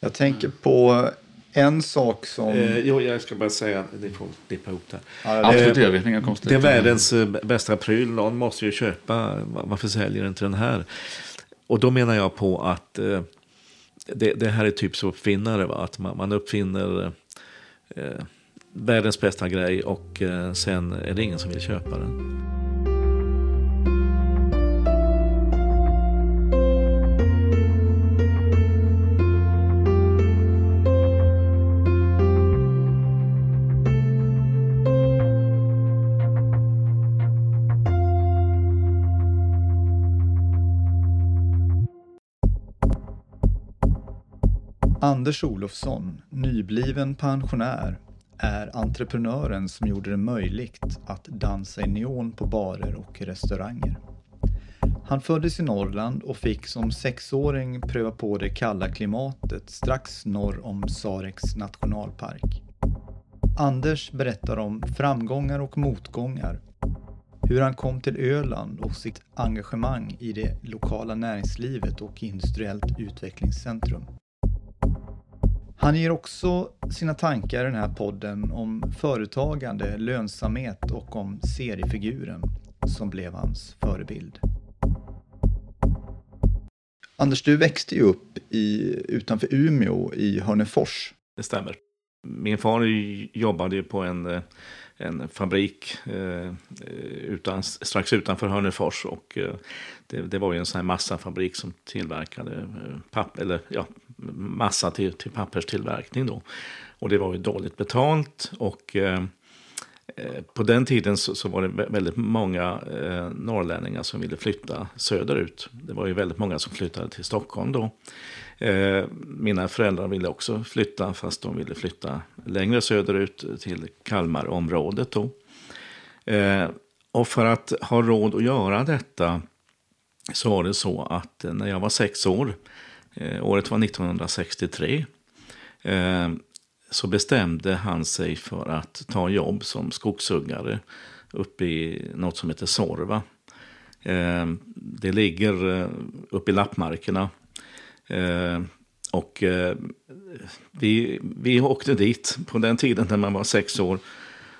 Jag tänker på en sak som... Eh, jo, jag ska bara säga, ni får klippa ihop det. Ja, det- Absolut, det. Inga är världens eh, bästa pryl. Någon måste ju köpa. Va- Varför säljer inte den här? Och då menar jag på att eh, det, det här är typ som uppfinnare. Va? Att man, man uppfinner eh, världens bästa grej och eh, sen är det ingen som vill köpa den. Anders Olofsson, nybliven pensionär, är entreprenören som gjorde det möjligt att dansa i neon på barer och restauranger. Han föddes i Norrland och fick som sexåring pröva på det kalla klimatet strax norr om Sareks nationalpark. Anders berättar om framgångar och motgångar, hur han kom till Öland och sitt engagemang i det lokala näringslivet och Industriellt utvecklingscentrum. Han ger också sina tankar i den här podden om företagande, lönsamhet och om seriefiguren som blev hans förebild. Anders, du växte ju upp i, utanför Umeå i Hörnefors. Det stämmer. Min far jobbade ju på en, en fabrik eh, utan, strax utanför Hörnefors. Och, eh, det, det var ju en sån här massafabrik som tillverkade eh, papp, eller, ja, massa till, till papperstillverkning. Då. Och det var ju dåligt betalt. Och eh, eh på den tiden så, så var det väldigt många eh, norrlänningar som ville flytta söderut. Det var ju väldigt många som flyttade till Stockholm då. Eh, mina föräldrar ville också flytta, fast de ville flytta längre söderut till Kalmarområdet. Då. Eh, och för att ha råd att göra detta så var det så att eh, när jag var sex år, Eh, året var 1963, eh, så bestämde han sig för att ta jobb som skogshuggare uppe i något som heter Sorva. Eh, det ligger eh, uppe i lappmarkerna. Eh, och eh, vi, vi åkte dit på den tiden när man var sex år.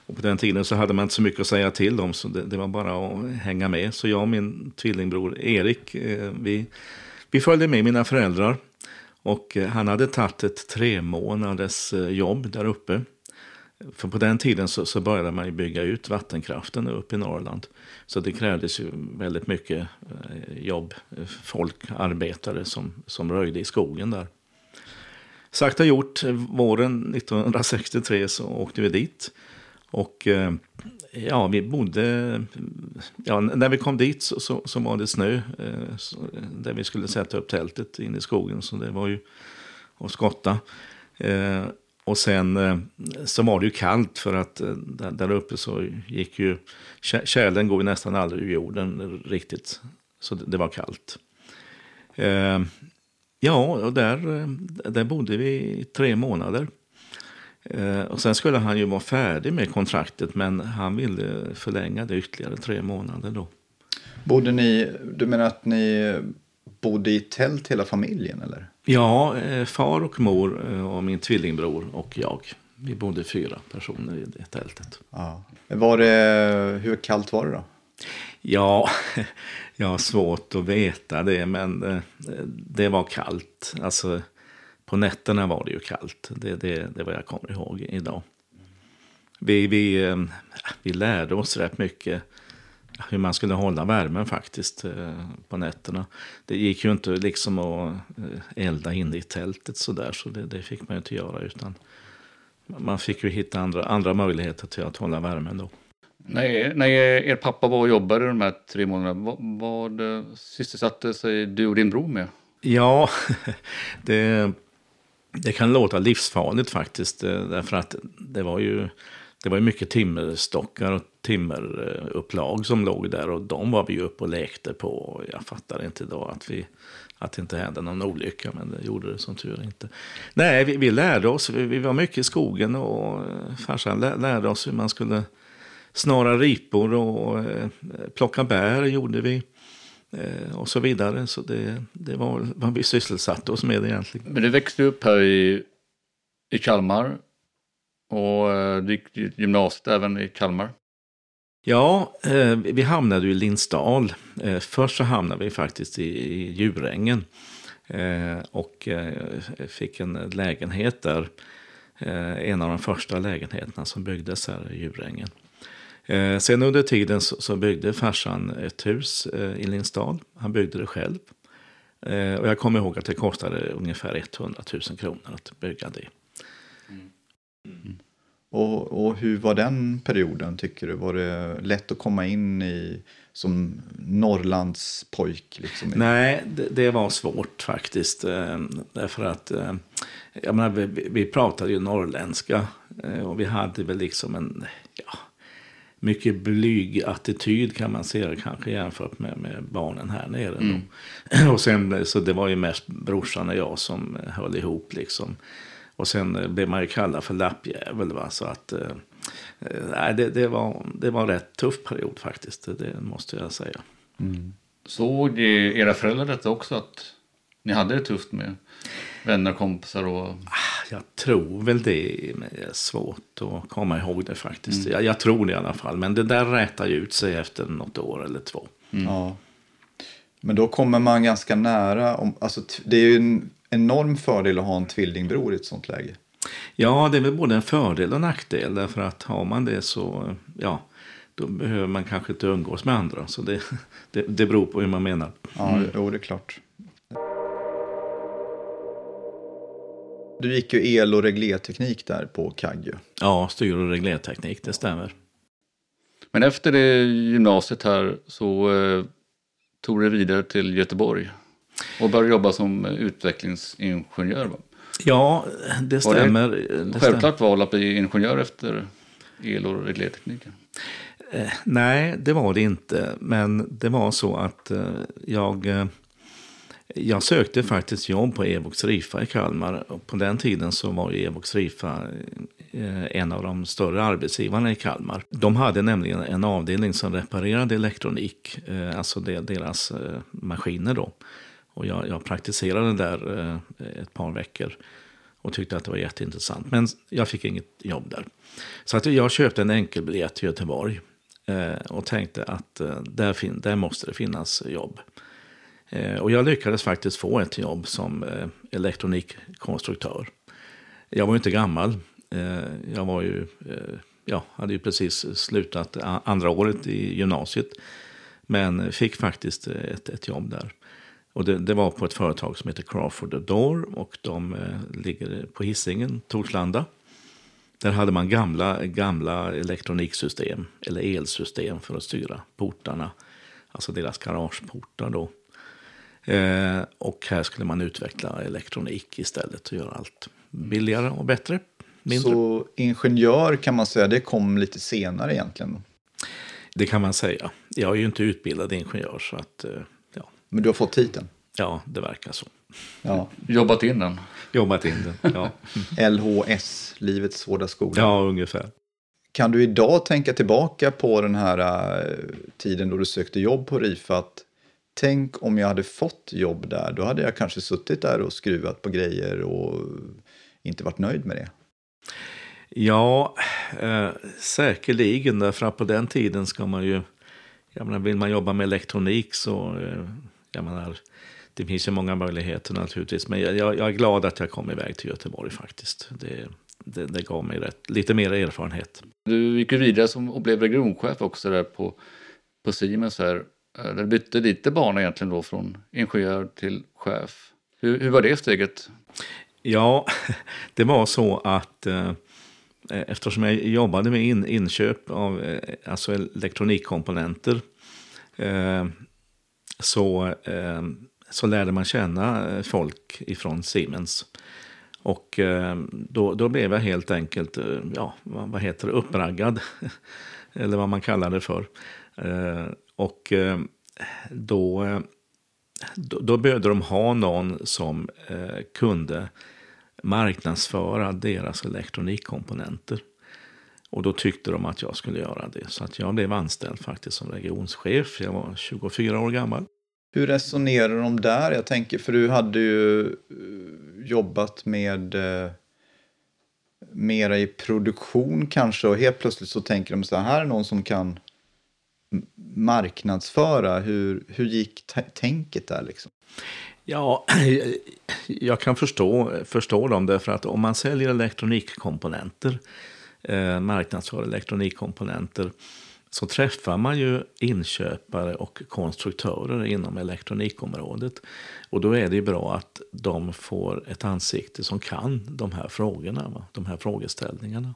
Och på den tiden så hade man inte så mycket att säga till om, så det, det var bara att hänga med. Så jag och min tvillingbror Erik, eh, vi, vi följde med mina föräldrar. Och eh, han hade tagit ett tre månaders eh, jobb där uppe. För på den tiden så, så började man ju bygga ut vattenkraften uppe i Norrland. Så det krävdes ju väldigt mycket eh, jobb, folk, arbetare som, som röjde i skogen där. Sagt och gjort, våren 1963 så åkte vi dit. Och eh, ja, vi bodde... Ja, när vi kom dit så, så, så var det snö eh, så, där vi skulle sätta upp tältet inne i skogen. Så det var ju att skotta. Eh, och sen eh, så var det ju kallt för att eh, där, där uppe så gick ju... Kärlen Tjälen går ju nästan aldrig ur jorden riktigt. Så det, det var kallt. Eh, ja, och där, eh, där bodde vi i tre månader. Eh, och sen skulle han ju vara färdig med kontraktet men han ville förlänga det ytterligare tre månader då. Bodde ni, du menar att ni bodde i tält hela familjen eller? Ja, eh, far och mor eh, och min tvillingbror och jag. Vi bodde fyra personer i det tältet. Ja. Var det, hur kallt var det då? Ja, jag har svårt att veta det, men det var kallt. Alltså, på nätterna var det ju kallt. Det, det, det var jag kommer ihåg idag. Vi, vi, eh, vi lärde oss rätt mycket hur man skulle hålla värmen faktiskt eh, på nätterna. Det gick ju inte liksom att eh, elda inne i tältet sådär, så det, det fick man ju inte göra. utan Man fick ju hitta andra, andra möjligheter till att hålla värmen då. När, när er pappa var och jobbade de här tre månaderna, vad, vad sysselsatte sig du och din bror med? Ja, det, det kan låta livsfarligt faktiskt. Eh, därför att det var ju, det var mycket timmerstockar och timmerupplag som låg där. Och de var vi ju uppe och lekte på. Jag fattar inte då att, vi, att det inte hände någon olycka. Men det gjorde det som tur inte. Nej, vi, vi lärde oss. Vi, vi var mycket i skogen och eh, farsan lärde oss hur man skulle snara ripor och eh, plocka bär gjorde vi eh, och så vidare. Så det, det var vad vi sysselsatte oss med egentligen. Men du växte upp här i, i Kalmar och eh, du gick gymnasiet även i Kalmar. Ja, eh, vi hamnade ju i Lindsdal. Först så hamnade vi faktiskt i, i Djurängen. Och fick en lägenhet där. En av de första lägenheterna som byggdes här i Djurängen. Eh, sen under tiden så, så byggde farsan ett hus eh, i Lindsdal. Han byggde det själv. Eh, och jag kommer ihåg att det kostade ungefär 100 000 kronor att bygga det. Och, och hur var den perioden tycker du? Var det lätt att komma in i som Norrlands pojk? Liksom? Nej, det, det var svårt faktiskt. Eh, därför att eh, jag menar, vi, vi pratade ju norrländska eh, och vi hade väl liksom en ja, mycket blyg attityd kan man säga kanske jämfört med, med barnen här nere. Mm. Och sen, så det var ju mest brorsan och jag som eh, höll ihop liksom. Och sen eh, blev man ju kallad för lappjävel. Va? Så att, eh, eh, det, det, var, det var en rätt tuff period faktiskt. Det, det måste jag säga. Mm. Såg era föräldrar detta också? Att ni hade det tufft med vänner och kompisar? Och... Jag tror väl det, men det är svårt att komma ihåg det faktiskt. Jag, jag tror det i alla fall. Men det där rätar ju ut sig efter något år eller två. Ja. Men då kommer man ganska nära. Om, alltså, det är ju en enorm fördel att ha en tvillingbror i ett sånt läge. Ja, det är väl både en fördel och en nackdel. Därför att har man det så, ja, då behöver man kanske inte umgås med andra. Så det, det, det beror på hur man menar. Ja, jo, det är klart. Du gick ju el och reglerteknik där på Kagge. Ja, styr och reglerteknik, det stämmer. Men efter det gymnasiet här så eh, tog det vidare till Göteborg och började jobba som utvecklingsingenjör. Va? Ja, det Var det stämmer. Det stämmer. Självklart val att bli ingenjör efter el och reglertekniken. Eh, nej, det var det inte. Men det var så att eh, jag, eh, jag sökte faktiskt jobb på Evox Rifa i Kalmar. Och på den tiden så var Evox Rifa eh, en av de större arbetsgivarna i Kalmar. De hade nämligen en avdelning som reparerade elektronik, eh, alltså deras eh, maskiner då. Och jag, jag praktiserade där ett par veckor och tyckte att det var jätteintressant. Men jag fick inget jobb där. Så att jag köpte en enkelbiljett till Göteborg och tänkte att där, fin- där måste det finnas jobb. Eh, och jag lyckades faktiskt få ett jobb som eh, elektronikkonstruktör. Jag var ju inte gammal. Eh, jag var ju, ja, hade ju precis slutat andra året i gymnasiet. Men fick faktiskt ett, ett jobb där. Och det, det var på ett företag som heter Crawford Door och de ligger på Hisingen, Torslanda. Där hade man gamla, gamla elektroniksystem, eller elsystem för att styra portarna. Alltså deras garageportar då. Eh, och här skulle man utveckla elektronik istället och göra allt billigare och bättre. Mindre. Så ingenjör kan man säga, det kom lite senare egentligen. Det kan man säga. Jag är ju inte utbildad ingenjör så att, eh, ja, Men du har fått titeln? ja det verkar så. Ja. Jobbat in den. Jobbat in den, ja. LHS, Livets hårda skola. ja ungefär. Kan du idag tänka tillbaka på den här eh, tiden då du sökte jobb på Rifa? Att, tänk om jag hade fått jobb där, då hade jag kanske suttit där och skruvat på grejer och inte varit nöjd med det. Ja, eh, säkerligen. Därför att på den tiden ska man ju... Jag menar, vill man jobba med elektronik så... Eh, jag menar, det finns ju många möjligheter naturligtvis. Men jag, jag jag är glad att jag kom iväg till Göteborg faktiskt. Det, det, det gav mig rätt, lite mer erfarenhet. Du gick ju vidare som, och blev regionchef också där på, på Siemens här. Eh, eller du bytte lite bana egentligen då från ingenjör till chef. Hur, hur var det steget? Ja, det var så att eh, eftersom jag jobbade med in, inköp av eh, alltså elektronikkomponenter eh, så, eh, så lärde man känna eh, folk ifrån Siemens. Och eh, då, då blev jag helt enkelt, eh, ja, vad, vad heter det, uppraggad. Eller vad man kallar det för. Och eh, då, eh, då, då behövde de ha någon som eh, kunde marknadsföra deras elektronikkomponenter. Och då tyckte de att jag skulle göra det. Så att jag blev anställd faktiskt som regionschef. Jag var 24 år gammal. Hur resonerar de där? Jag tänker, för du hade ju eh, jobbat med eh, mera i produktion kanske och helt plötsligt så tänker de så här, här är någon som kan marknadsföra. Hur, hur gick tänket där liksom? Ja, jag kan förstå, förstå dem därför att om man säljer elektronikkomponenter, eh, marknadsför elektronikkomponenter, så träffar man ju inköpare och konstruktörer inom elektronikområdet. Och då är det bra att de får ett ansikte som kan de här frågorna, de här frågeställningarna.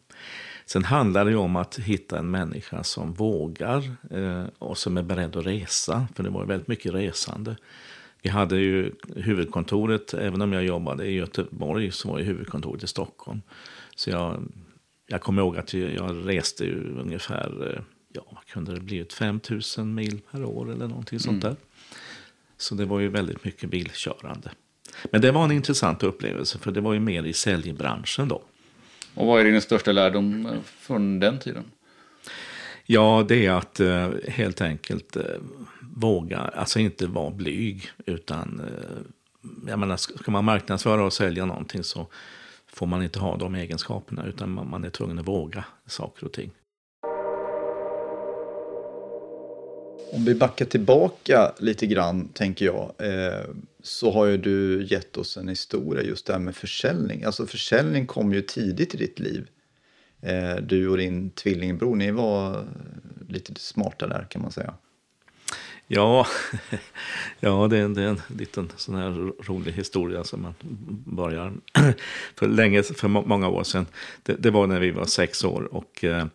Sen handlar det om att hitta en människa som vågar eh, och som är beredd att resa, för det var väldigt mycket resande. Vi hade ju huvudkontoret, även om jag jobbade i Göteborg, så var ju huvudkontoret i Stockholm. Så jag, jag kommer ihåg att jag reste ju ungefär, eh, ja, vad kunde det blivit, 5000 mil per år eller någonting sånt mm. där. Så det var ju väldigt mycket bilkörande. Men det var en intressant upplevelse, för det var ju mer i säljbranschen då. Och vad är din största lärdom eh, från den tiden? Ja, det är att eh, helt enkelt eh, våga, alltså inte vara blyg, utan jag menar, ska man marknadsföra och sälja någonting så får man inte ha de egenskaperna, utan man, man är tvungen att våga saker och ting. Om vi backar tillbaka lite grann, tänker jag, eh, så har ju du gett oss en historia just det här med försäljning. Alltså försäljning kom ju tidigt i ditt liv. Eh, du och din tvillingbror, ni var lite smarta där kan man säga. Ja, ja det, är en, det är en liten sån här rolig historia som man börjar för länge, för många år sedan. Det, det var när vi var sex år och eh,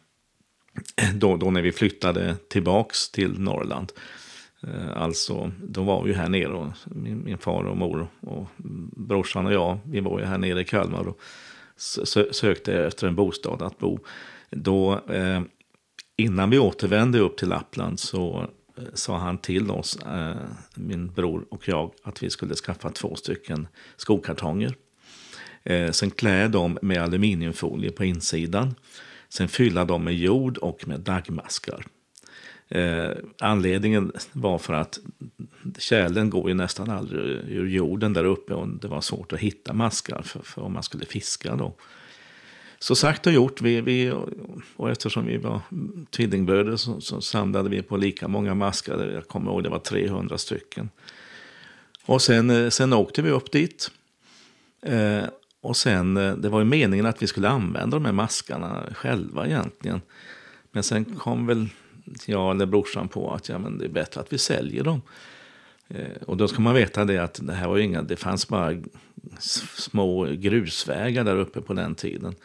då, då när vi flyttade tillbaks till Norrland. Eh, alltså, då var vi här nere, och min, min far och mor och brorsan och jag, vi var ju här nere i Kalmar och sökte efter en bostad att bo. Då, eh, innan vi återvände upp till Lappland så eh, sa han till oss, eh, min bror och jag, att vi skulle skaffa två stycken skokartonger. Eh, sen klä dem med aluminiumfolie på insidan. Sen fylla dem med jord och med daggmaskar. Eh, anledningen var för att kärlen går ju nästan aldrig ur jorden där uppe och det var svårt att hitta maskar för, för om man skulle fiska då. Så sagt och gjort, vi, vi, och eftersom vi var tvillingbröder så, så, samlade vi på lika många maskar. Jag kommer ihåg det var 300 stycken. Och sen, eh, sen åkte vi upp dit. Eh, och sen, eh, det var ju meningen att vi skulle använda de här maskarna själva egentligen. Men sen kom väl jag eller brorsan på att ja, men det är bättre att vi säljer dem. Eh, och då ska man veta det att det här var inga, det fanns bara små grusvägar där uppe på den tiden.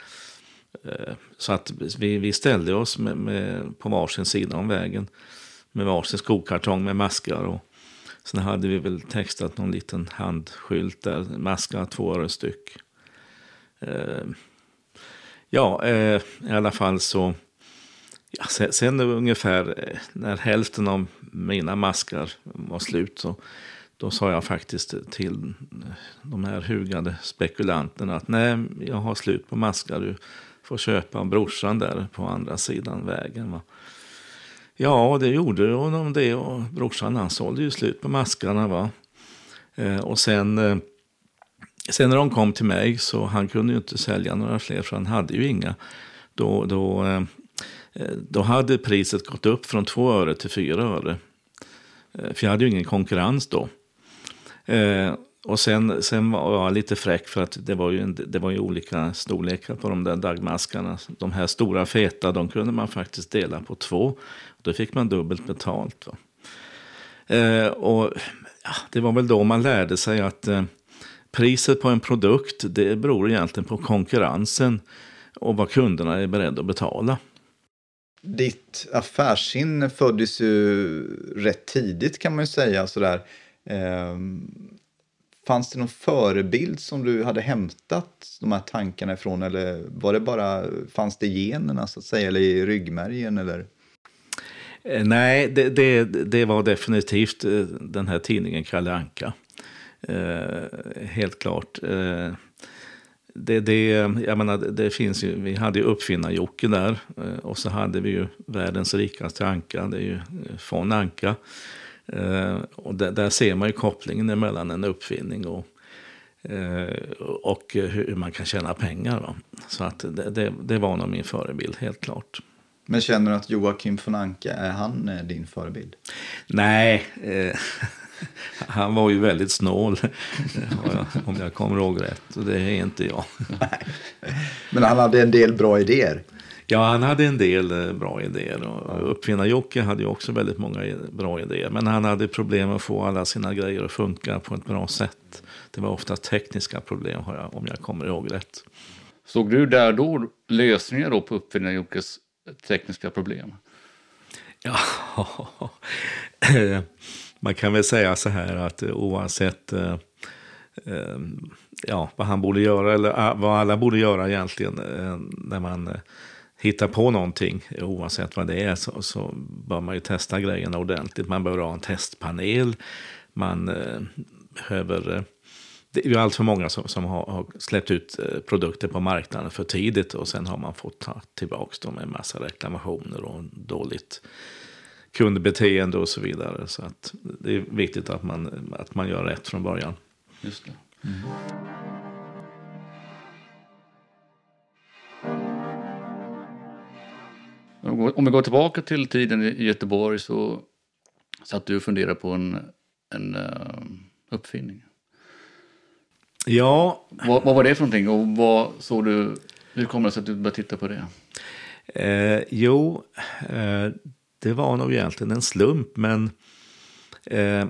Eh, så att vi, vi ställde oss med, med, på varsin sida om vägen med varsin skokartong med maskar. Och sen hade vi väl textat någon liten handskylt där, maskar två öre styck. Eh, ja, eh, i alla fall så Ja, sen, sen ungefär eh, när hälften av mina maskar var slut så då sa jag faktiskt till eh, de här hugade spekulanterna att nej, jag har slut på maskar. Du får köpa brorsan där på andra sidan vägen. Va? Ja, det gjorde de det och brorsan han sålde ju slut på maskarna. Va? Eh, och sen, eh, sen när de kom till mig så han kunde ju inte sälja några fler för han hade ju inga. Då, då eh, då hade priset gått upp från 2 öre till 4 öre. Eh, för jag hade ju ingen konkurrens då. Eh, och sen, sen var jag lite fräck för att det var, ju, det var ju olika storlekar på de där dagmaskarna. De här stora feta, de kunde man faktiskt dela på två. Då fick man dubbelt betalt. Eh, och ja, Det var väl då man lärde sig att eh, priset på en produkt det beror egentligen på konkurrensen och vad kunderna är beredda att betala ditt affärssinne föddes ju rätt tidigt kan man ju säga. Sådär. Eh, fanns det någon förebild som du hade hämtat de här tankarna ifrån eller var det bara, fanns det i generna så att säga eller i ryggmärgen eller? Eh, nej, det, det, det, var definitivt eh, den här tidningen Kalle Anka. Eh, helt klart. Eh, det, det, jag menar, det finns ju, vi hade ju uppfinnar-Jocke där eh, och så hade vi ju världens rikaste anka, det är ju von Anka. Och där, där, ser man ju kopplingen mellan en uppfinning och, och hur man kan tjäna pengar. Va? Så att det, det, det, var nog min förebild, helt klart. Men känner du att Joakim von Anka, är han din förebild? Nej, eh, han var ju väldigt snål, om jag kommer ihåg rätt. Och det är inte jag. Men han hade en del bra idéer. Ja, han hade en del eh, bra idéer. Och Uppfinnar-Jocke hade ju också väldigt många bra idéer. Men han hade problem att få alla sina grejer att funka på ett bra sätt. Det var ofta tekniska problem, om jag kommer ihåg rätt. Såg du där då lösningar då på Uppfinnar-Jockes tekniska problem? Ja, man kan väl säga så här att eh, oavsett eh, eh, ja, vad han borde göra, eller ah, vad alla borde göra egentligen eh, när man eh, hittar på någonting, oavsett vad det är, så, så bör man ju testa grejerna ordentligt. Man bör ha en testpanel. Man behöver... Det är ju allt för många som, som har, har, släppt ut produkter på marknaden för tidigt och sen har man fått ta tillbaka dem med en massa reklamationer och dåligt kundbeteende och så vidare. Så att det är viktigt att man, att man gör rätt från början. Just det. Mm. Om vi går tillbaka till tiden i Göteborg så satt du och funderade på en, en uh, uppfinning. Ja. Vad, vad, var det för någonting och vad såg du, hur kommer det sig att du började titta på det? Eh, jo, eh, det var nog egentligen en slump men eh,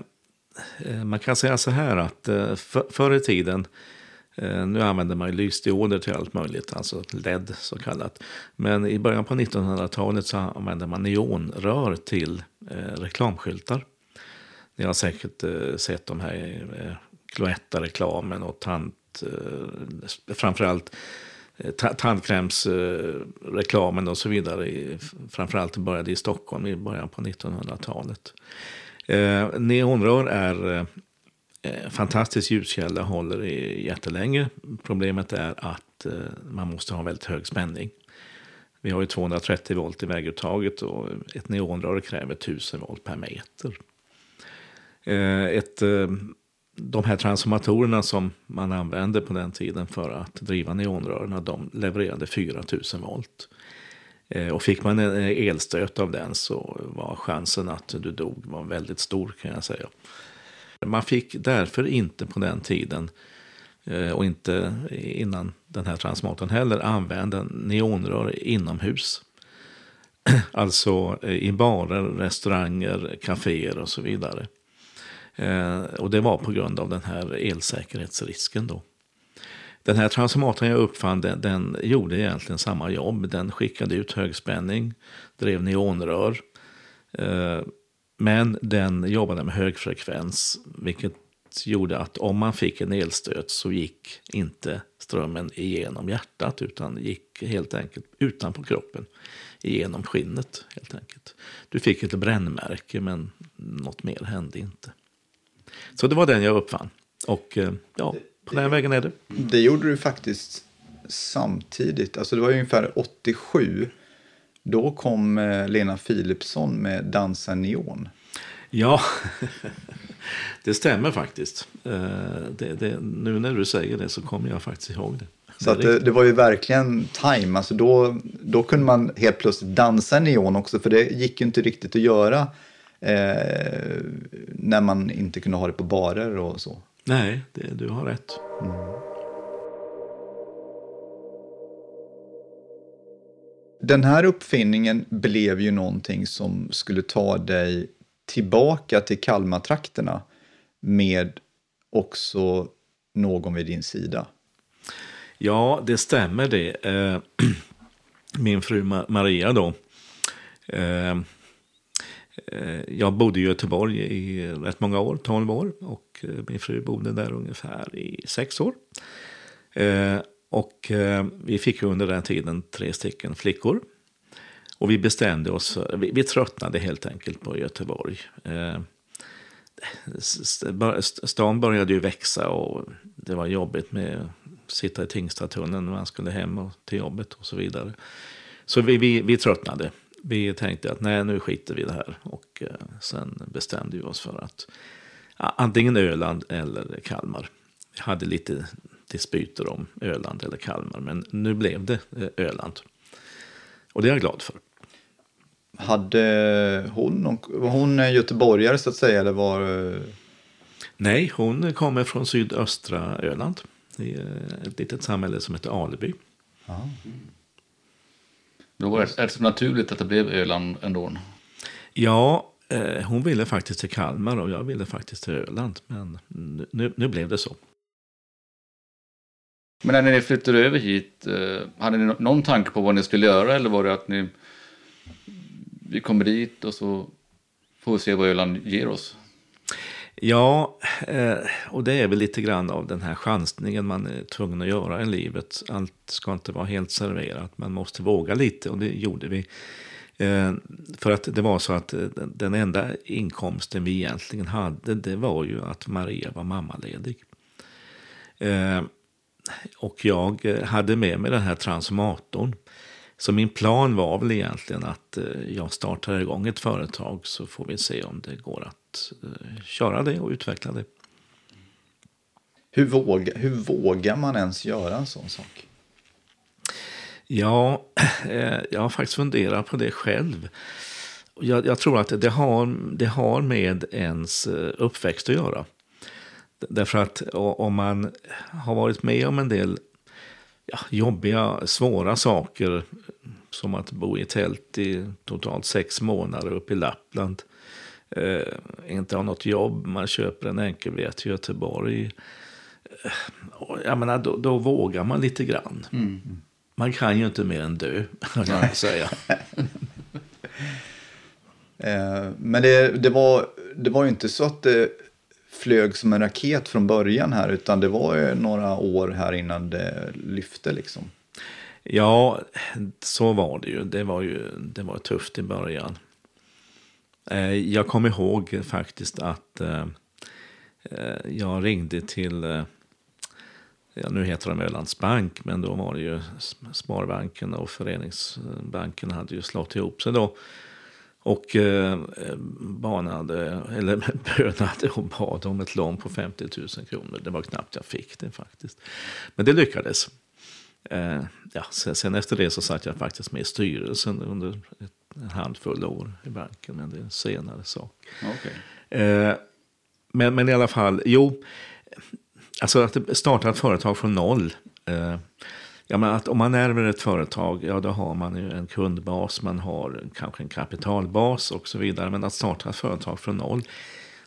eh, man kan säga så här att eh, för, förr i tiden Eh, nu använder man ju lysdioder till allt möjligt, alltså LED så kallat. Men i början på 1900-talet så använde man neonrör till eh, reklamskyltar. Ni har säkert eh, sett de här eh, Cloetta-reklamen och tant, eh, framförallt Eh, tandkrämsreklamen och så vidare. Framförallt började i Stockholm i början på 1900-talet. Eh, neonrör är eh, fantastisk ljuskälla, håller jättelänge. Problemet är att man måste ha väldigt hög spänning. Vi har ju 230 volt i väguttaget och ett neonrör kräver 1000 volt per meter. Ett, de här transformatorerna som man använde på den tiden för att driva neonrören, de levererade 4000 volt. Eh, och fick man en eh, elstöt av den så var chansen att du dog var väldigt stor kan jag säga. Man fick därför inte på den tiden eh, och inte innan den här transformatorn heller använda neonrör inomhus. Alltså i barer, restauranger, kaféer och så vidare. Eh, och det var på grund av den här elsäkerhetsrisken då. Den här transformatorn jag uppfann, den, den gjorde egentligen samma jobb. Den skickade ut högspänning, drev neonrör. Eh, men den jobbade med hög frekvens, vilket gjorde att om man fick en elstöt så gick inte strömmen igenom hjärtat utan gick helt enkelt utanpå kroppen, igenom skinnet helt enkelt. Du fick ett brännmärke men något mer hände inte. Så det var den jag uppfann. Och eh, ja, på den vägen är det. Det gjorde du faktiskt samtidigt, alltså det var ungefär 87 då kom eh, Lena Philipsson med Dansa Neon. Ja, det stämmer faktiskt. Eh, det, det, nu när du säger det så kommer jag faktiskt ihåg det. Så det, det, var ju verkligen time. Alltså då, då kunde man helt plötsligt dansa neon också, för det gick ju inte riktigt att göra eh, när man inte kunde ha det på barer och så. Nej, det, du har rätt. Mm. Den här uppfinningen blev ju någonting som skulle ta dig tillbaka till Kalmartrakterna med också någon vid din sida. Ja, det stämmer det. Eh, min fru Maria då. Eh, jag bodde i Göteborg i rätt många år, 12 år. Och eh, min fru bodde där ungefär i sex år. Eh, och vi fick under den tiden tre stycken flickor. Och vi bestämde oss, vi, vi tröttnade helt enkelt på Göteborg. Stan började ju växa och det var jobbigt med att sitta i Tingstadstunneln när man skulle hem och till jobbet och så vidare. Så vi, vi, vi tröttnade vi tänkte att nej, nu skiter vi i det här. Och eh, sen bestämde vi oss för att antingen Öland eller Kalmar. Vi hade lite dispyter om Öland eller Kalmar, men nu blev det eh, Öland. Och det är jag glad för. Hade hon var hon göteborgare så att säga eller var... eh, Nej, hon kommer från sydöstra Öland. Det är ett litet samhälle som heter Aleby. Ja. Då var det, är det så naturligt att det blev Öland ändå. Ja, eh, hon ville faktiskt till Kalmar och jag ville faktiskt till Öland. Men nu, nu blev det så. Men när ni flyttade över hit, eh, hade ni nå- någon tanke på vad ni skulle göra eller var det att ni vi kommer dit och så får vi se vad Öland ger oss? Ja, eh, och det är väl lite grann av den här chansningen man är tvungen att göra i livet. Allt ska inte vara helt serverat, man måste våga lite och det gjorde vi. Eh, för att det var så att eh, den- enda inkomsten vi egentligen hade, det var ju att Maria var mammaledig. Och jag hade med mig den här transformatorn. Så min plan var väl egentligen att jag startar igång ett företag så får vi se om det går att eh, köra det och utveckla det. Hur, våga, hur vågar man ens göra en sån sak? Ja, eh, jag har faktiskt funderat på det själv. Jag, jag tror att det har, det har med ens eh, uppväxt att göra. Därför att om man har varit med om en del ja, jobbiga, svåra saker som att bo i tält i totalt sex månader uppe i Lappland. Eh, inte ha något jobb, man köper en enkelbiljett till Göteborg. Eh, jag menar, då, då vågar man lite grann. Man kan ju inte mer än dö, kan jag säga. Eh, men det, det, var, det var ju inte så att det flög som en raket från början här utan det var ju några år här innan det lyfte liksom. Ja, så var det ju. Det var ju det var tufft i början. Eh, jag kommer ihåg faktiskt att eh, eh, jag ringde till, ja, nu heter de Ölands Bank, men då var det ju Sparbanken och Föreningsbanken hade ju slått ihop sig då. Och banade, eller bönade och bad om ett lån på 50 000 kronor. Det var knappt jag fick det faktiskt. Men det lyckades. Ja, sen efter det så satt jag faktiskt med i styrelsen under ett, en handfull år i banken. Men det är en senare sak. Okej. Eh, men, men i alla fall, jo. Alltså att starta ett företag från noll. Eh, ja, men att om man ärver ett företag, ja då har man ju en kundbas, man har kanske en kapitalbas och så vidare. Men att starta ett företag från noll,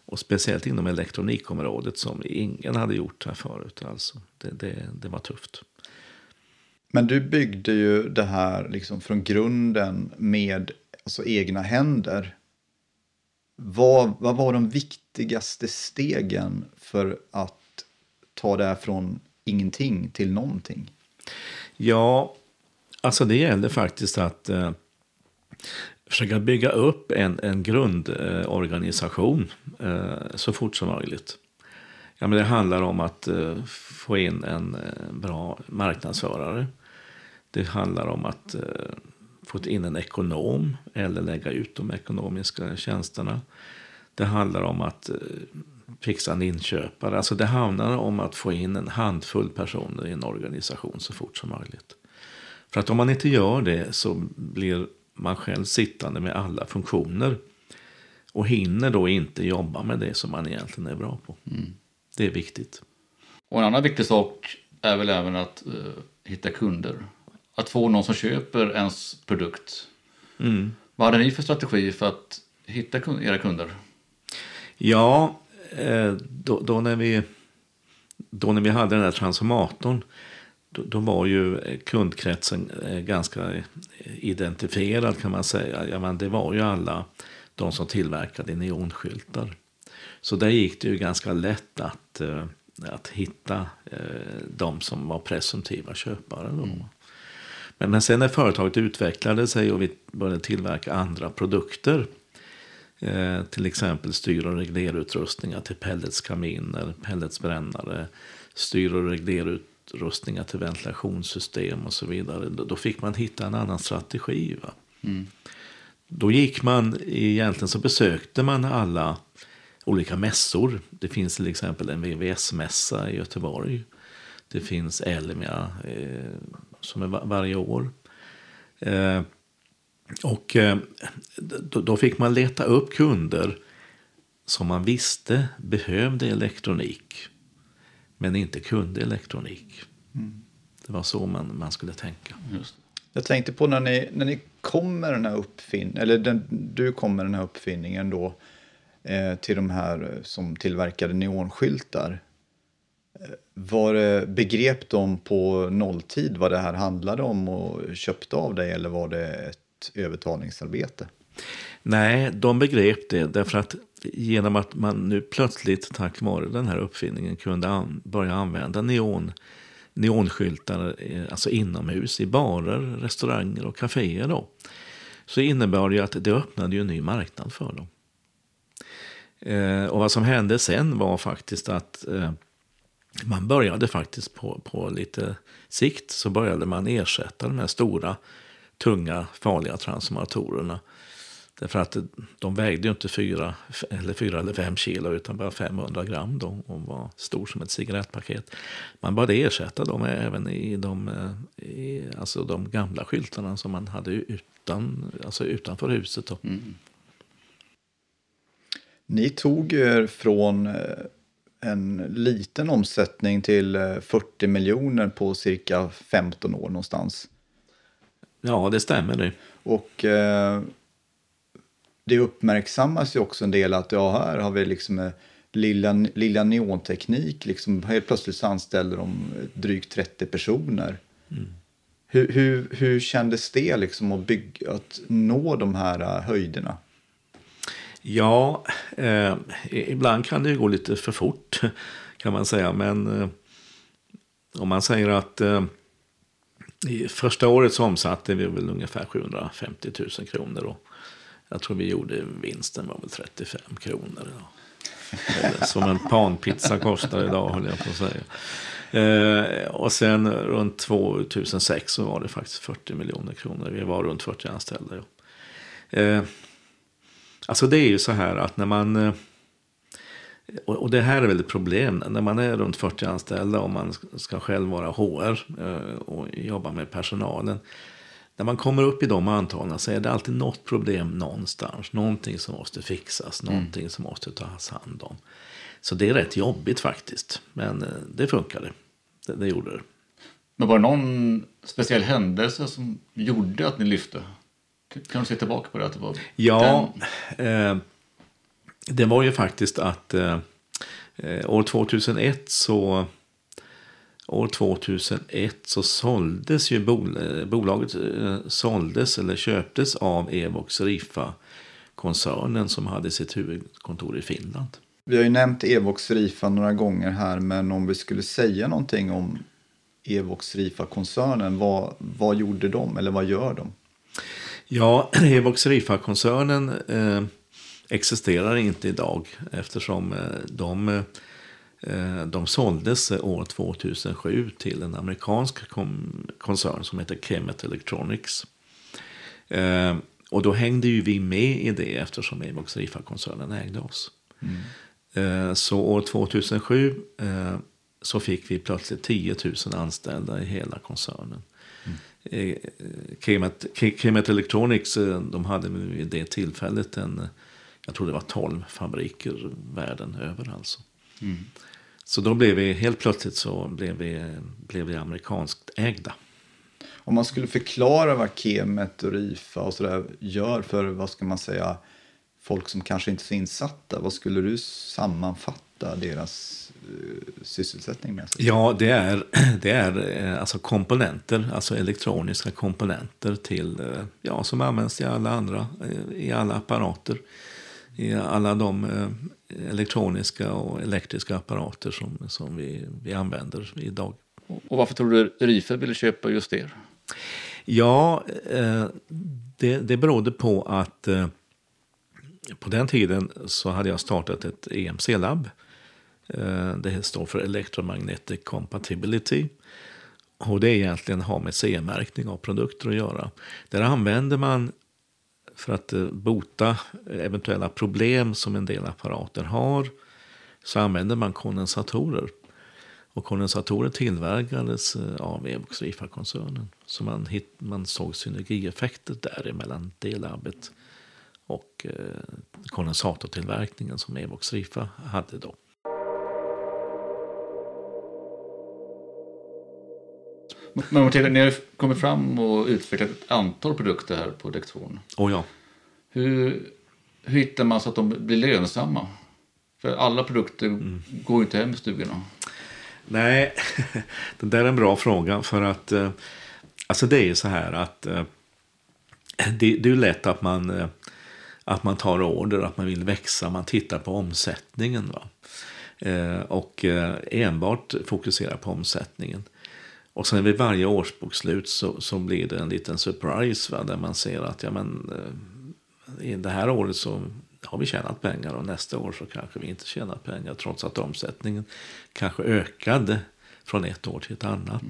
och speciellt inom elektronikområdet som ingen hade gjort här förut, alltså, det, det, det var tufft. Men du byggde ju det här liksom från grunden med alltså, egna händer. Vad, vad var de viktigaste stegen för att ta det här från ingenting till någonting? Ja, alltså det gällde faktiskt att eh, försöka bygga upp en, en grundorganisation eh, så fort som möjligt. Ja, men det handlar om att eh, få in en eh, bra marknadsförare. Det handlar om att eh, få in en ekonom eller lägga ut de ekonomiska tjänsterna. Det handlar om att eh, fixa en inköpare. Alltså det handlar om att få in en handfull personer i en organisation så fort som möjligt. För att om man inte gör det så blir man själv sittande med alla funktioner. Och hinner då inte jobba med det som man egentligen är bra på. Det är viktigt. Och en annan viktig sak är väl även att eh, hitta kunder. Att få någon som köper ens produkt. Mm. Vad hade ni för strategi för att hitta era kunder? Ja, eh, då, då, när vi, då när vi hade den här transformatorn då, då var ju kundkretsen eh, ganska eh, identifierad kan man säga. Ja, men det var ju alla de som tillverkade neonskyltar. Så där gick det ju ganska lätt att, att hitta de som var presumtiva köpare. Då. Men, men sen när företaget utvecklade sig och vi började tillverka andra produkter Eh, till exempel styr och reglerutrustningar till pelletskaminer, pelletsbrännare, styr och reglerutrustningar till ventilationssystem och så vidare. Då, fick man hitta en annan strategi. Va? då gick man, egentligen så besökte man alla olika mässor. Det finns till exempel en VVS-mässa i Göteborg. Det finns Elmia eh, som är varje år. Eh, och eh, då, då, fick man leta upp kunder som man visste behövde elektronik men inte kunde elektronik. Mm. Det var så man, man skulle tänka. Just. Jag tänkte på när ni, när ni kom med den här uppfinningen, eller den, du kom med den här uppfinningen då eh, till de här som tillverkade neonskyltar. Var det, begrep de på nolltid vad det här handlade om och köpte av dig eller var det ett övertalningsarbete? Nej, de begrep det därför att genom att man nu plötsligt tack vare den här uppfinningen kunde an börja använda neon, neonskyltar eh, alltså inomhus i barer, restauranger och kaféer. Då, så innebar det att det öppnade ju en ny marknad för dem. Eh, och vad som hände sen var faktiskt att eh, man började faktiskt på, på lite sikt så började man ersätta de här stora, tunga, farliga transformatorerna Därför att de vägde ju inte fyra eller, fyra eller fem kilo utan bara 500 gram då, och var stor som ett cigarettpaket. Man började ersätta dem även i de, i, alltså de gamla skyltarna som man hade utan, alltså utanför huset. Då. Mm. Ni tog er från eh, en liten omsättning till 40 eh, miljoner på cirka 15 år någonstans. Ja, det stämmer det. Och eh, det uppmärksammas ju också en del att ja, här har vi liksom eh, lilla, lilla neonteknik. Liksom, helt plötsligt så anställde de drygt 30 personer. Mm. Hur, hur, hur kändes det liksom att, bygga, att nå de här höjderna? Ja, eh, ibland kan det ju gå lite för fort kan man säga. Men eh, om man säger att eh, i första året så omsatte vi väl ungefär 750 000 kronor. Och jag tror vi gjorde vinsten var väl 35 kronor. Eller som en panpizza kostar idag höll jag på att säga. Eh, och sen runt 2006 så var det faktiskt 40 miljoner kronor. Vi var runt 40 anställda. Ja. Eh, alltså det är ju så här att när man... Eh, och det här är väl ett problem. När man är runt 40 anställda och man ska själv vara HR eh, och jobba med personalen när man kommer upp i de antalen så är det alltid något problem någonstans. Någonting som måste fixas, mm. någonting som måste tas hand om. Så det är rätt jobbigt faktiskt. Men eh, det funkade. Det, det gjorde det. Men var det någon speciell händelse som gjorde att ni lyfte? Kan du se tillbaka på det? Att det var ja, eh, det var ju faktiskt att eh, eh år 2001 så År 2001 så såldes ju bol bolaget eh, såldes eller köptes av Evox Rifa-koncernen som hade sitt huvudkontor i Finland. Vi har ju nämnt Evox Rifa några gånger här, men om vi skulle säga någonting om Evox Rifa-koncernen, vad, vad gjorde de eller vad gör de? Ja, Evox Rifa-koncernen eh, existerar inte idag eftersom eh, de eh, Eh, de såldes år 2007 till en amerikansk koncern som heter Kemet Electronics. Eh, och då hängde ju vi med i det eftersom Evox Rifa-koncernen ägde oss. Mm. Eh, så år 2007 så fick vi plötsligt 10 000 anställda i hela koncernen. Kemet, Electronics de hade vid det tillfället en, jag tror det var 12 fabriker världen över alltså. Mm. Så då blev vi helt plötsligt så blev vi, blev vi amerikanskt ägda. Om man skulle förklara vad Kemet och Rifa och sådär gör för, vad ska man säga, folk som kanske inte är så insatta. Vad skulle du sammanfatta deras uh, sysselsättning med? Sig? Ja, det är, det är uh, alltså komponenter, alltså elektroniska komponenter till, uh, ja, som används i alla andra, i alla apparater i alla de eh, elektroniska och elektriska apparater som, som vi, vi använder idag. Och varför tror du Rife ville köpa just er? Ja, eh, det, det berodde på att eh, på den tiden så hade jag startat ett EMC-labb. Eh, det står för Electromagnetic Compatibility. Och det är egentligen har med CE-märkning av produkter att göra. Där använder man för att eh, bota eventuella problem som en del apparater har så använder man kondensatorer. Och kondensatorer tillverkades eh, av Evox Rifa-koncernen. Så man, hit, man såg synergieffekter där mellan det labbet och eh, kondensatortillverkningen som Evox Rifa hade då. Men om ni har kommit fram och utvecklat ett antal produkter här på Dextron. Oh ja. Hur, hur hittar man så att de blir lönsamma? För alla produkter mm. går ju inte hem i stugorna. Nej, det där är en bra fråga. För att eh, alltså det är ju så här att eh, det, det är lätt att man, att man tar order, att man vill växa, man tittar på omsättningen. Va? Och enbart fokuserar på omsättningen. Och sen vid varje årsbokslut så, så blir det en liten surprise va, där man ser att ja, men, i det här året så har vi tjänat pengar och nästa år så kanske vi inte tjänar pengar trots att omsättningen kanske ökade från ett år till ett annat.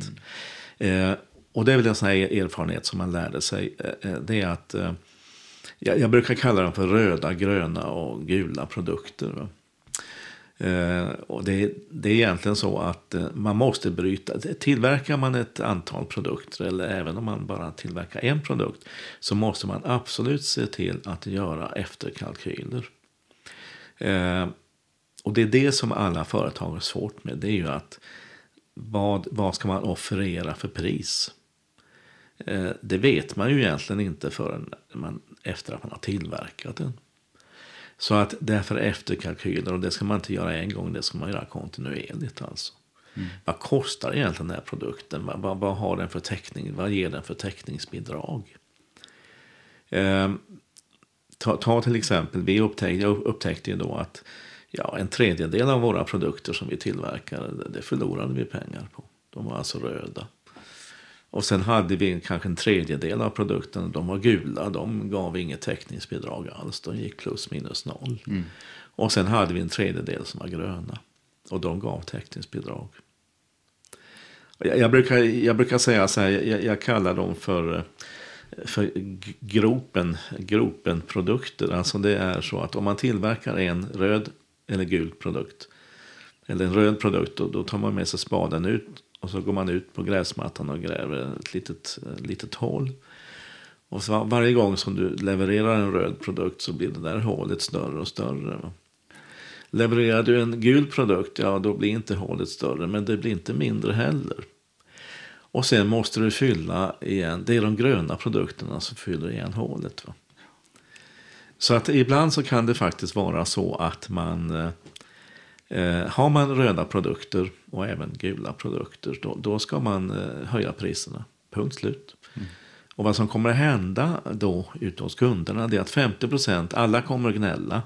Mm. Eh, och det är väl en sån här erfarenhet som man lärde sig. Eh, eh det är att eh, jag, jag, brukar kalla dem för röda, gröna och gula produkter. Eh, och det, det, är egentligen så att eh, man måste bryta. Tillverkar man ett antal produkter eller även om man bara tillverkar en produkt så måste man absolut se till att göra efterkalkyler. Eh, och det är det som alla företag har svårt med. Det är ju att vad, vad ska man offerera för pris? Eh, det vet man ju egentligen inte förrän man, efter att man har tillverkat den. Så att därför efterkalkyler, och det ska man inte göra en gång, det ska man göra kontinuerligt. Alltså. Mm. Vad kostar egentligen den här produkten? Vad, vad, vad, har den för täckning? Vad ger den för täckningsbidrag? Eh, ta, ta, till exempel, vi upptäckte, jag upptäckte ju då att ja, en tredjedel av våra produkter som vi tillverkade, det förlorade vi pengar på. De var alltså röda. Och sen hade vi kanske en tredjedel av produkterna, de var gula, de gav inget täckningsbidrag alls. De gick plus minus noll. Mm. Och sen hade vi en tredjedel som var gröna. Och de gav täckningsbidrag. Jag, jag, brukar, jag brukar säga så här, jag, jag kallar dem för, för gropen, gropenprodukter. Alltså det är så att om man tillverkar en röd eller gul produkt. Eller en röd produkt, då, då tar man med sig spaden ut och så går man ut på gräsmattan och gräver ett litet, eh, litet hål. Och så varje gång som du levererar en röd produkt så blir det där hålet större och större. Levererar du en gul produkt, ja då blir inte hålet större, men det blir inte mindre heller. Och sen måste du fylla igen, det är de gröna produkterna som fyller igen hålet. Va? Så att ibland så kan det faktiskt vara så att man eh, eh, har man röda produkter och även gula produkter då, då ska man eh, höja priserna. Punkt slut. Mm. Och vad som kommer att hända då ute hos kunderna det är att 50 procent, alla kommer att gnälla.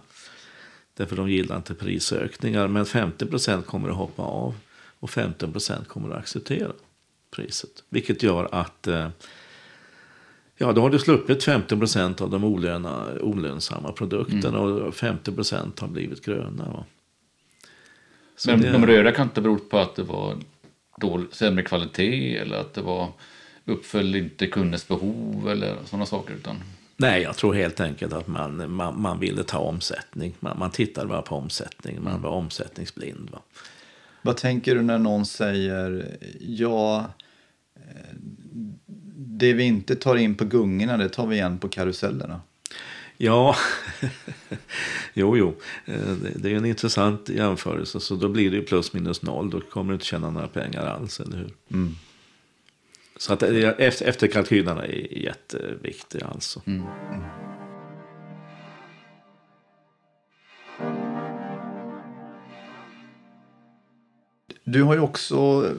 Därför de gillar inte prisökningar. Men 50 procent kommer att hoppa av. Och 15 procent kommer att acceptera priset. Vilket gör att eh, Ja, då har du sluppit 50 procent av de olöna, olönsamma produkterna mm. och 50 procent har blivit gröna. Va? Men det... de röda kan inte bero på att det var dålig, sämre kvalitet eller att det var uppföll inte kundens behov eller sådana saker. Utan... Nej, jag tror helt enkelt att man, man, man ville ta omsättning. Man, man tittade bara på omsättning. Man var omsättningsblind. Va? Vad tänker du när någon säger ja, eh, det vi inte tar in på gungorna det tar vi igen på karusellerna? Ja, jo, jo. Eh, det är en intressant jämförelse. Så då blir det ju plus minus noll. Då kommer du inte tjäna några pengar alls, eller hur? Mm. Så att eh, efterkalkylerna är jätteviktiga alltså. Mm. Mm. Du har ju också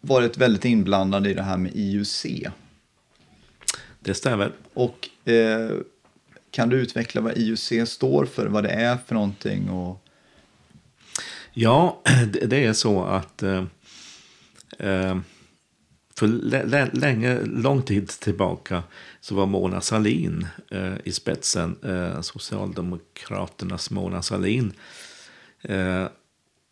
varit väldigt inblandad i det här med IUC. Det stämmer. Och eh, kan du utveckla vad IUC står för, vad det är för någonting? Och... Ja, det är så att eh, eh för länge, lång tid tillbaka så var Mona Salin eh, i spetsen, eh, Socialdemokraternas Mona Salin eh,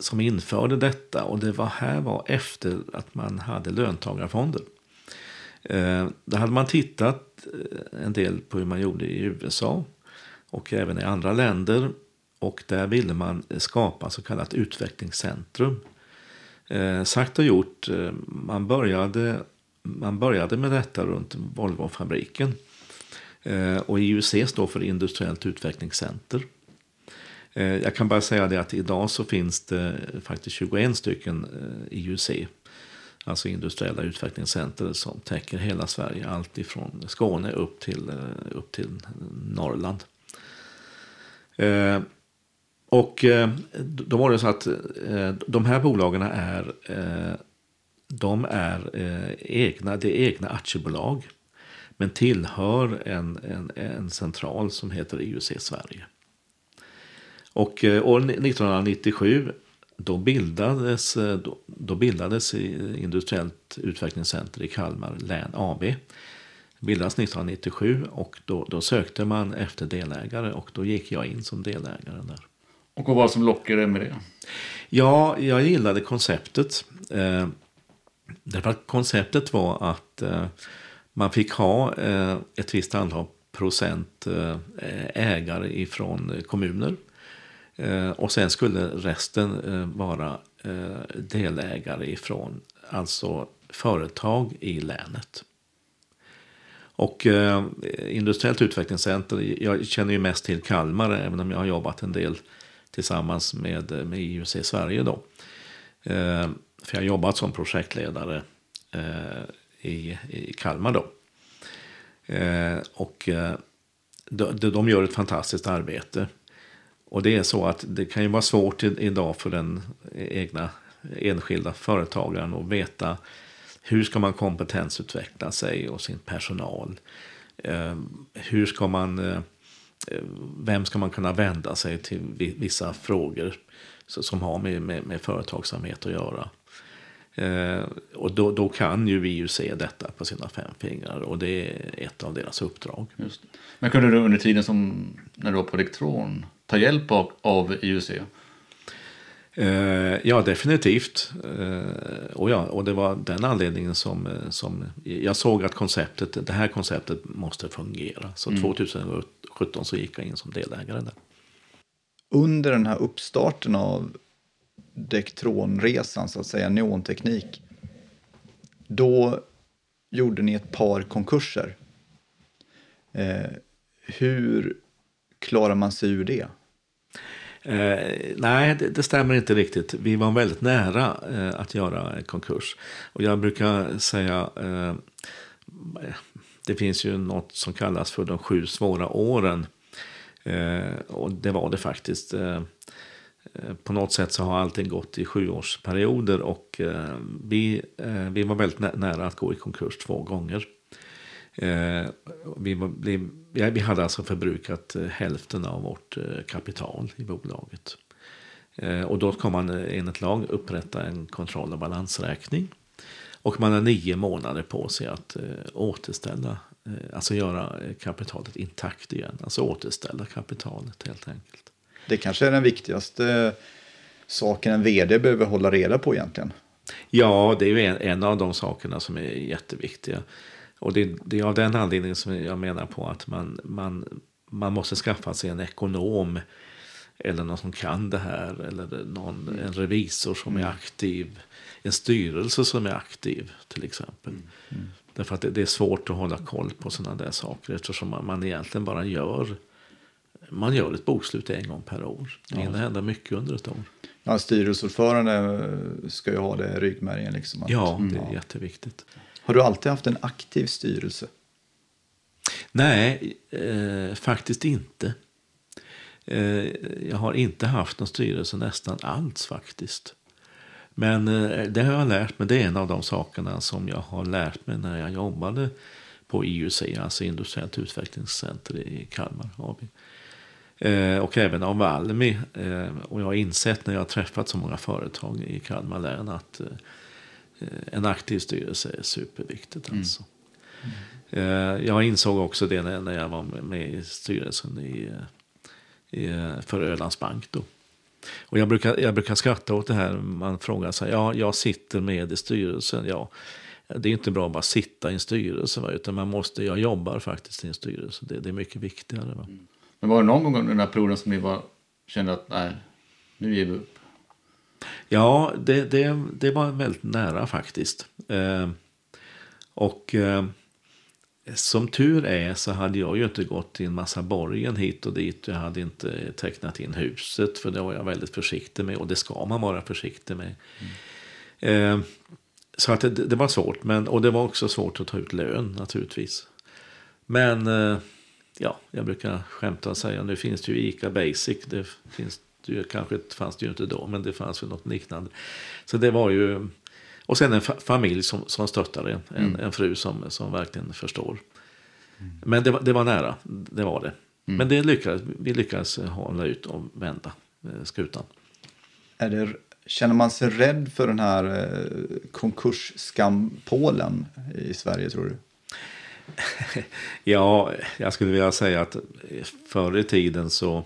som införde detta. Och det var här var efter att man hade löntagarfonder. Eh, där hade man tittat Eh, en del på hur man gjorde i USA och även i andra länder. Och där ville man skapa så kallat utvecklingscentrum. Eh, sagt och gjort, eh, man, började, man började med detta runt Volvofabriken. Eh, och IUC står för Industriellt utvecklingscenter. Eh, jag kan bara säga det att idag så finns det faktiskt 21 stycken eh, IUC. Alltså industriella utvecklingscenter som täcker hela Sverige. Allt ifrån Skåne upp till, eh, upp till Norrland. Eh, och eh, då var det så att de här bolagen är, de är egna, det är egna aktiebolag. Men tillhör en, en, en central som heter IUC Sverige. Och år 1997 då bildades, eh, då, då bildades Industriellt utvecklingscenter i Kalmar län AB. Bildades 1997 och då, då, sökte man efter delägare och då gick jag in som delägare där. Och vad var det som lockade med det? Ja, jag gillade konceptet. Eh, därför att konceptet var att eh, man fick ha eh, ett visst antal procent eh, ägare ifrån kommuner. Eh, och sen skulle resten eh, vara eh, delägare ifrån alltså företag i länet. Och eh, Industriellt utvecklingscenter, jag känner ju mest till Kalmar även om jag har jobbat en del tillsammans med, med IUC Sverige då. Eh, för jag har jobbat som projektledare eh, i, i Kalmar då. Och de, de gör ett fantastiskt arbete. Och det är så att det kan ju vara svårt idag för den egna enskilda företagaren att veta hur ska man kompetensutveckla sig och sin personal. Eh, hur ska man, eh, eh, vem ska man kunna vända sig till vissa frågor som har med, med, med företagsamhet att göra. Och då, då, kan ju vi ju se detta på sina fem fingrar och det är ett av deras uppdrag. Just. Men kunde du under tiden som när du var på Elektron ta hjälp av, av IUC? Eh, ja, definitivt. Eh, och, ja, och det var den anledningen som, eh, som jag såg att konceptet, det här konceptet måste fungera. Så mm. 2017 så gick jag in som delägare där. Under den här uppstarten av Dektronresan, så att säga, neonteknik, då gjorde ni ett par konkurser. Hur klarar man sig ur det? Eh, nej, det, det, stämmer inte riktigt. Vi var väldigt nära eh, att göra konkurs. Och jag brukar säga, eh, det finns ju något som kallas för de sju svåra åren. Eh, och det var det faktiskt. Eh, eh på något sätt så har allting gått i sjuårsperioder och eh, vi, eh, vi var väldigt nära att gå i konkurs två gånger. Eh, vi, vi, vi hade alltså förbrukat eh, hälften av vårt eh, kapital i bolaget. Och då ska man enligt lag upprätta en kontroll och balansräkning. Och man har nio månader på sig att återställa, alltså göra kapitalet intakt igen. Alltså återställa kapitalet helt enkelt. Det kanske är den viktigaste saken en vd behöver hålla reda på egentligen. Ja, det är ju en, en av de sakerna som är jätteviktiga. Och det, det, är av den anledningen som jag menar på att man, man, man måste skaffa sig en ekonom eller någon som kan det här eller någon, en revisor som är mm. aktiv. En styrelse som är aktiv till exempel. Mm. Mm. Därför att det, det, är svårt att hålla koll på sådana där saker eftersom man, man egentligen bara gör man gör ett bokslut en gång per år. Det hinner hända mycket under ett år. Ja, styrelseordförande ska ju ha det i ryggmärgen. Liksom, att, ja, det är ja. jätteviktigt. Har du alltid haft en aktiv styrelse? Nej, eh, faktiskt inte. Eh, jag har inte haft någon styrelse nästan alls faktiskt. Men eh, det har jag lärt mig. Det är en av de sakerna som jag har lärt mig när jag jobbade på IUC, alltså Industriellt utvecklingscenter i Kalmar AB. Eh, och även av Almi. Eh, och jag har insett när jag har träffat så många företag i Kalmar län att eh, en aktiv styrelse är superviktigt. Mm. Alltså. Mm. Jag insåg också det när jag var med i styrelsen i, i, för Ölands Bank. Då. Och jag brukar, jag brukar skratta åt det här. Man frågar sig, ja, jag sitter med i styrelsen. Ja, det är inte bra att bara sitta i en styrelse, va? utan man måste, jag jobbar faktiskt i en styrelse. Det, det är mycket viktigare. Va? Men var det någon gång under den här perioden som ni var, kände att nej, nu ger vi upp? Ja, det, det, det var väldigt nära faktiskt. Eh, och eh, som tur är så hade jag ju inte gått till en massa borgen hit och dit. Jag hade inte tecknat in huset för det var jag väldigt försiktig med och det ska man vara försiktig med. Mm. Eh, så att det, det, var svårt men, och det var också svårt att ta ut lön naturligtvis. Men eh, ja, jag brukar skämta och säga nu finns det ju ICA Basic. Det finns det kanske fanns det ju inte då men det fanns väl något liknande. Så det var ju och sen en fa familj som, som stöttade en, mm. en, fru som, som verkligen förstår. Mm. Men det var, det var nära, det var det. Mm. Men det lyckades, vi lyckades hålla ut och vända eh, skutan. Är det, känner man sig rädd för den här eh, konkursskampolen i Sverige tror du? ja, jag skulle vilja säga att förr i tiden så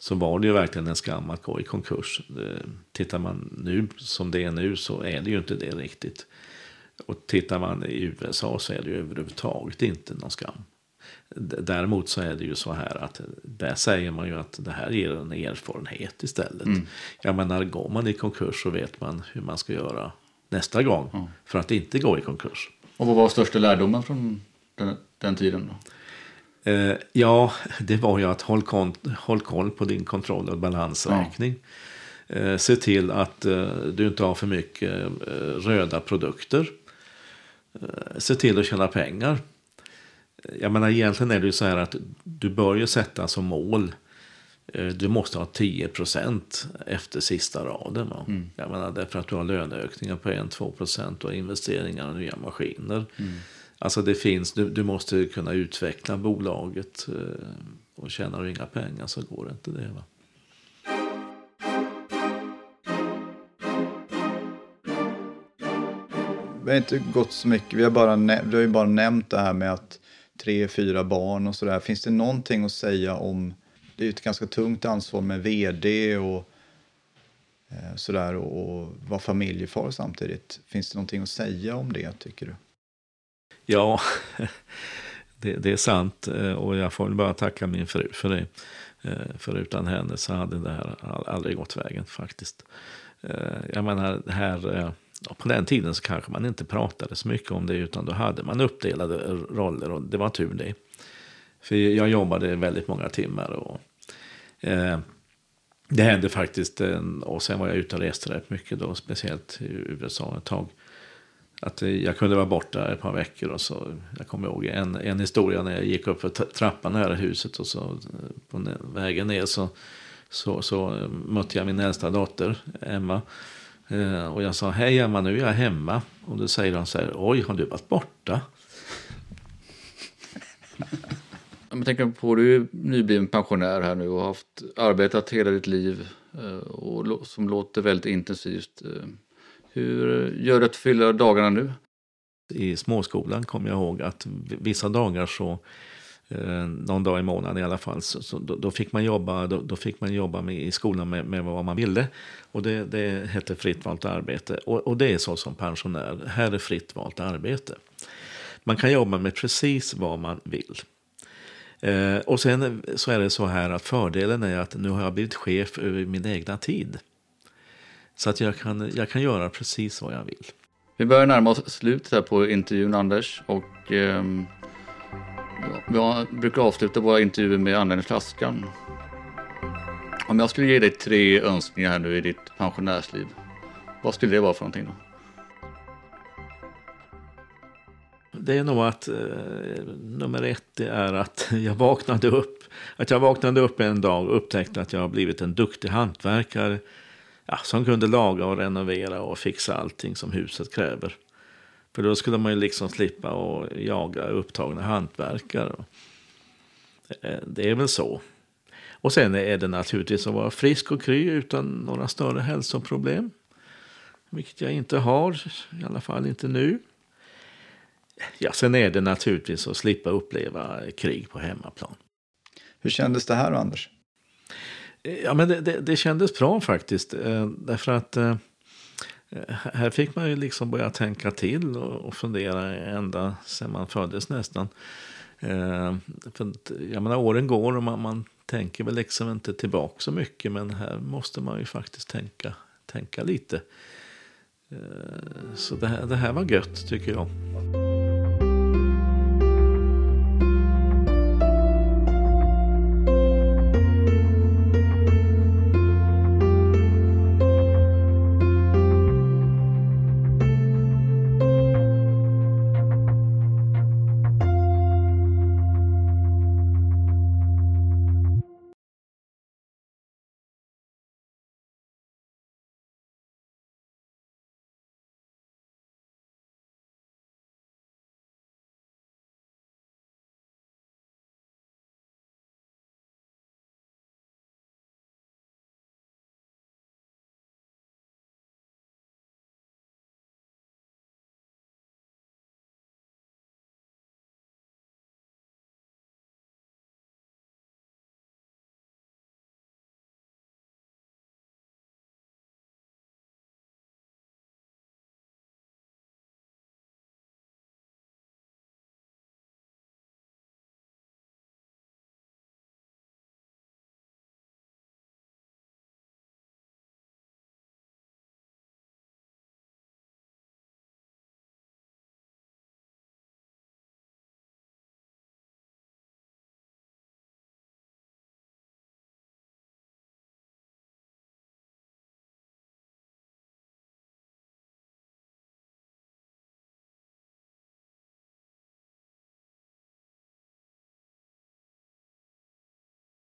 så var det ju verkligen en skam att gå i konkurs. Tittar man nu som det är nu så är det ju inte det riktigt. Och tittar man i USA så är det ju överhuvudtaget inte någon skam. Däremot så är det ju så här att där säger man ju att det här ger en erfarenhet istället. Mm. Jag menar, går man i konkurs så vet man hur man ska göra nästa gång mm. för att inte gå i konkurs. Och vad var största lärdomen från den, den tiden? Då? Eh, ja, det var ju att håll, kon, håll koll på din kontroll och balansräkning. Ja. Eh, se till att eh, du inte har för mycket eh, röda produkter. Eh, se till att tjäna pengar. Jag menar egentligen är det ju så här att du bör ju sätta som mål eh, du måste ha 10% efter sista raden. Mm. Jag menar, därför att du har löneökningar på 1-2 och investeringar i nya maskiner. Mm. Alltså det finns, du, du måste kunna utveckla bolaget eh, och tjänar du inga pengar så går det inte det. Va? Vi har inte gått så mycket, vi har, bara vi har ju bara nämnt det här med att tre, fyra barn och sådär. Finns det någonting att säga om, det är ju ett ganska tungt ansvar med vd och eh, sådär och, och vara familjefar samtidigt. Finns det någonting att säga om det tycker du? Ja, det, det, är sant eh, och jag får väl bara tacka min fru för det. Eh, för utan henne så hade det här aldrig gått vägen faktiskt. Eh, jag menar, här, på den tiden så kanske man inte pratade så mycket om det utan då hade man uppdelade roller och det var tur det. För jag jobbade väldigt många timmar och det hände faktiskt, och sen var jag ute och reste rätt mycket då, speciellt i USA ett tag. Att jag kunde vara borta ett par veckor och så, jag kommer ihåg en, en historia när jag gick upp för trappan nära huset och så på vägen ner så, så, så eh, mötte jag min äldsta dotter Emma. Eh, och jag sa hej Emma nu är jag hemma. Och då säger hon så här oj har du varit borta? Jag tänker på du är nybliven pensionär här nu och har haft arbetat hela ditt liv eh, och som låter väldigt intensivt. Eh, hur gör du att fylla dagarna nu? I småskolan kommer jag ihåg att vissa dagar så eh, någon dag i månaden i alla fall. Så, så då, då, fick man jobba, då, då, fick man jobba med, i skolan med, med vad man ville. Och det, det hette fritt valt arbete. Och, och, det är så som pensionär. Här är fritt valt arbete. Man kan jobba med precis vad man vill. Eh, och sen så är det så här att fördelen är att nu har jag blivit chef över min egna tid. Så att jag kan, jag kan göra precis vad jag vill. Vi börjar närma oss slutet här på intervjun Anders. Och, eh, jag brukar avsluta våra intervjuer med användningsflaskan. Om jag skulle ge dig tre önskningar här nu i ditt pensionärsliv. Vad skulle det vara för någonting då? Det är nog att eh, nummer ett är att jag vaknade upp. Att jag vaknade upp en dag och upptäckte att jag har blivit en duktig hantverkare ja, som kunde laga och renovera och fixa allting som huset kräver. För då skulle man ju liksom slippa att jaga upptagna hantverkare. Eh, det är väl så. Och sen är det naturligtvis att vara frisk och kry utan några större hälsoproblem. Vilket jag inte har, i alla fall inte nu. Ja, sen är det naturligtvis att slippa uppleva krig på hemmaplan. Hur kändes det här, Anders? Ja, men det, det, det kändes bra faktiskt. Eh, därför att eh, här fick man ju liksom börja tänka till och, och fundera ända sedan man föddes nästan. Eh, för, jag menar, åren går och man, man tänker väl liksom inte tillbaka så mycket men här måste man ju faktiskt tänka, tänka lite. Eh, så det här, det här var gött tycker jag.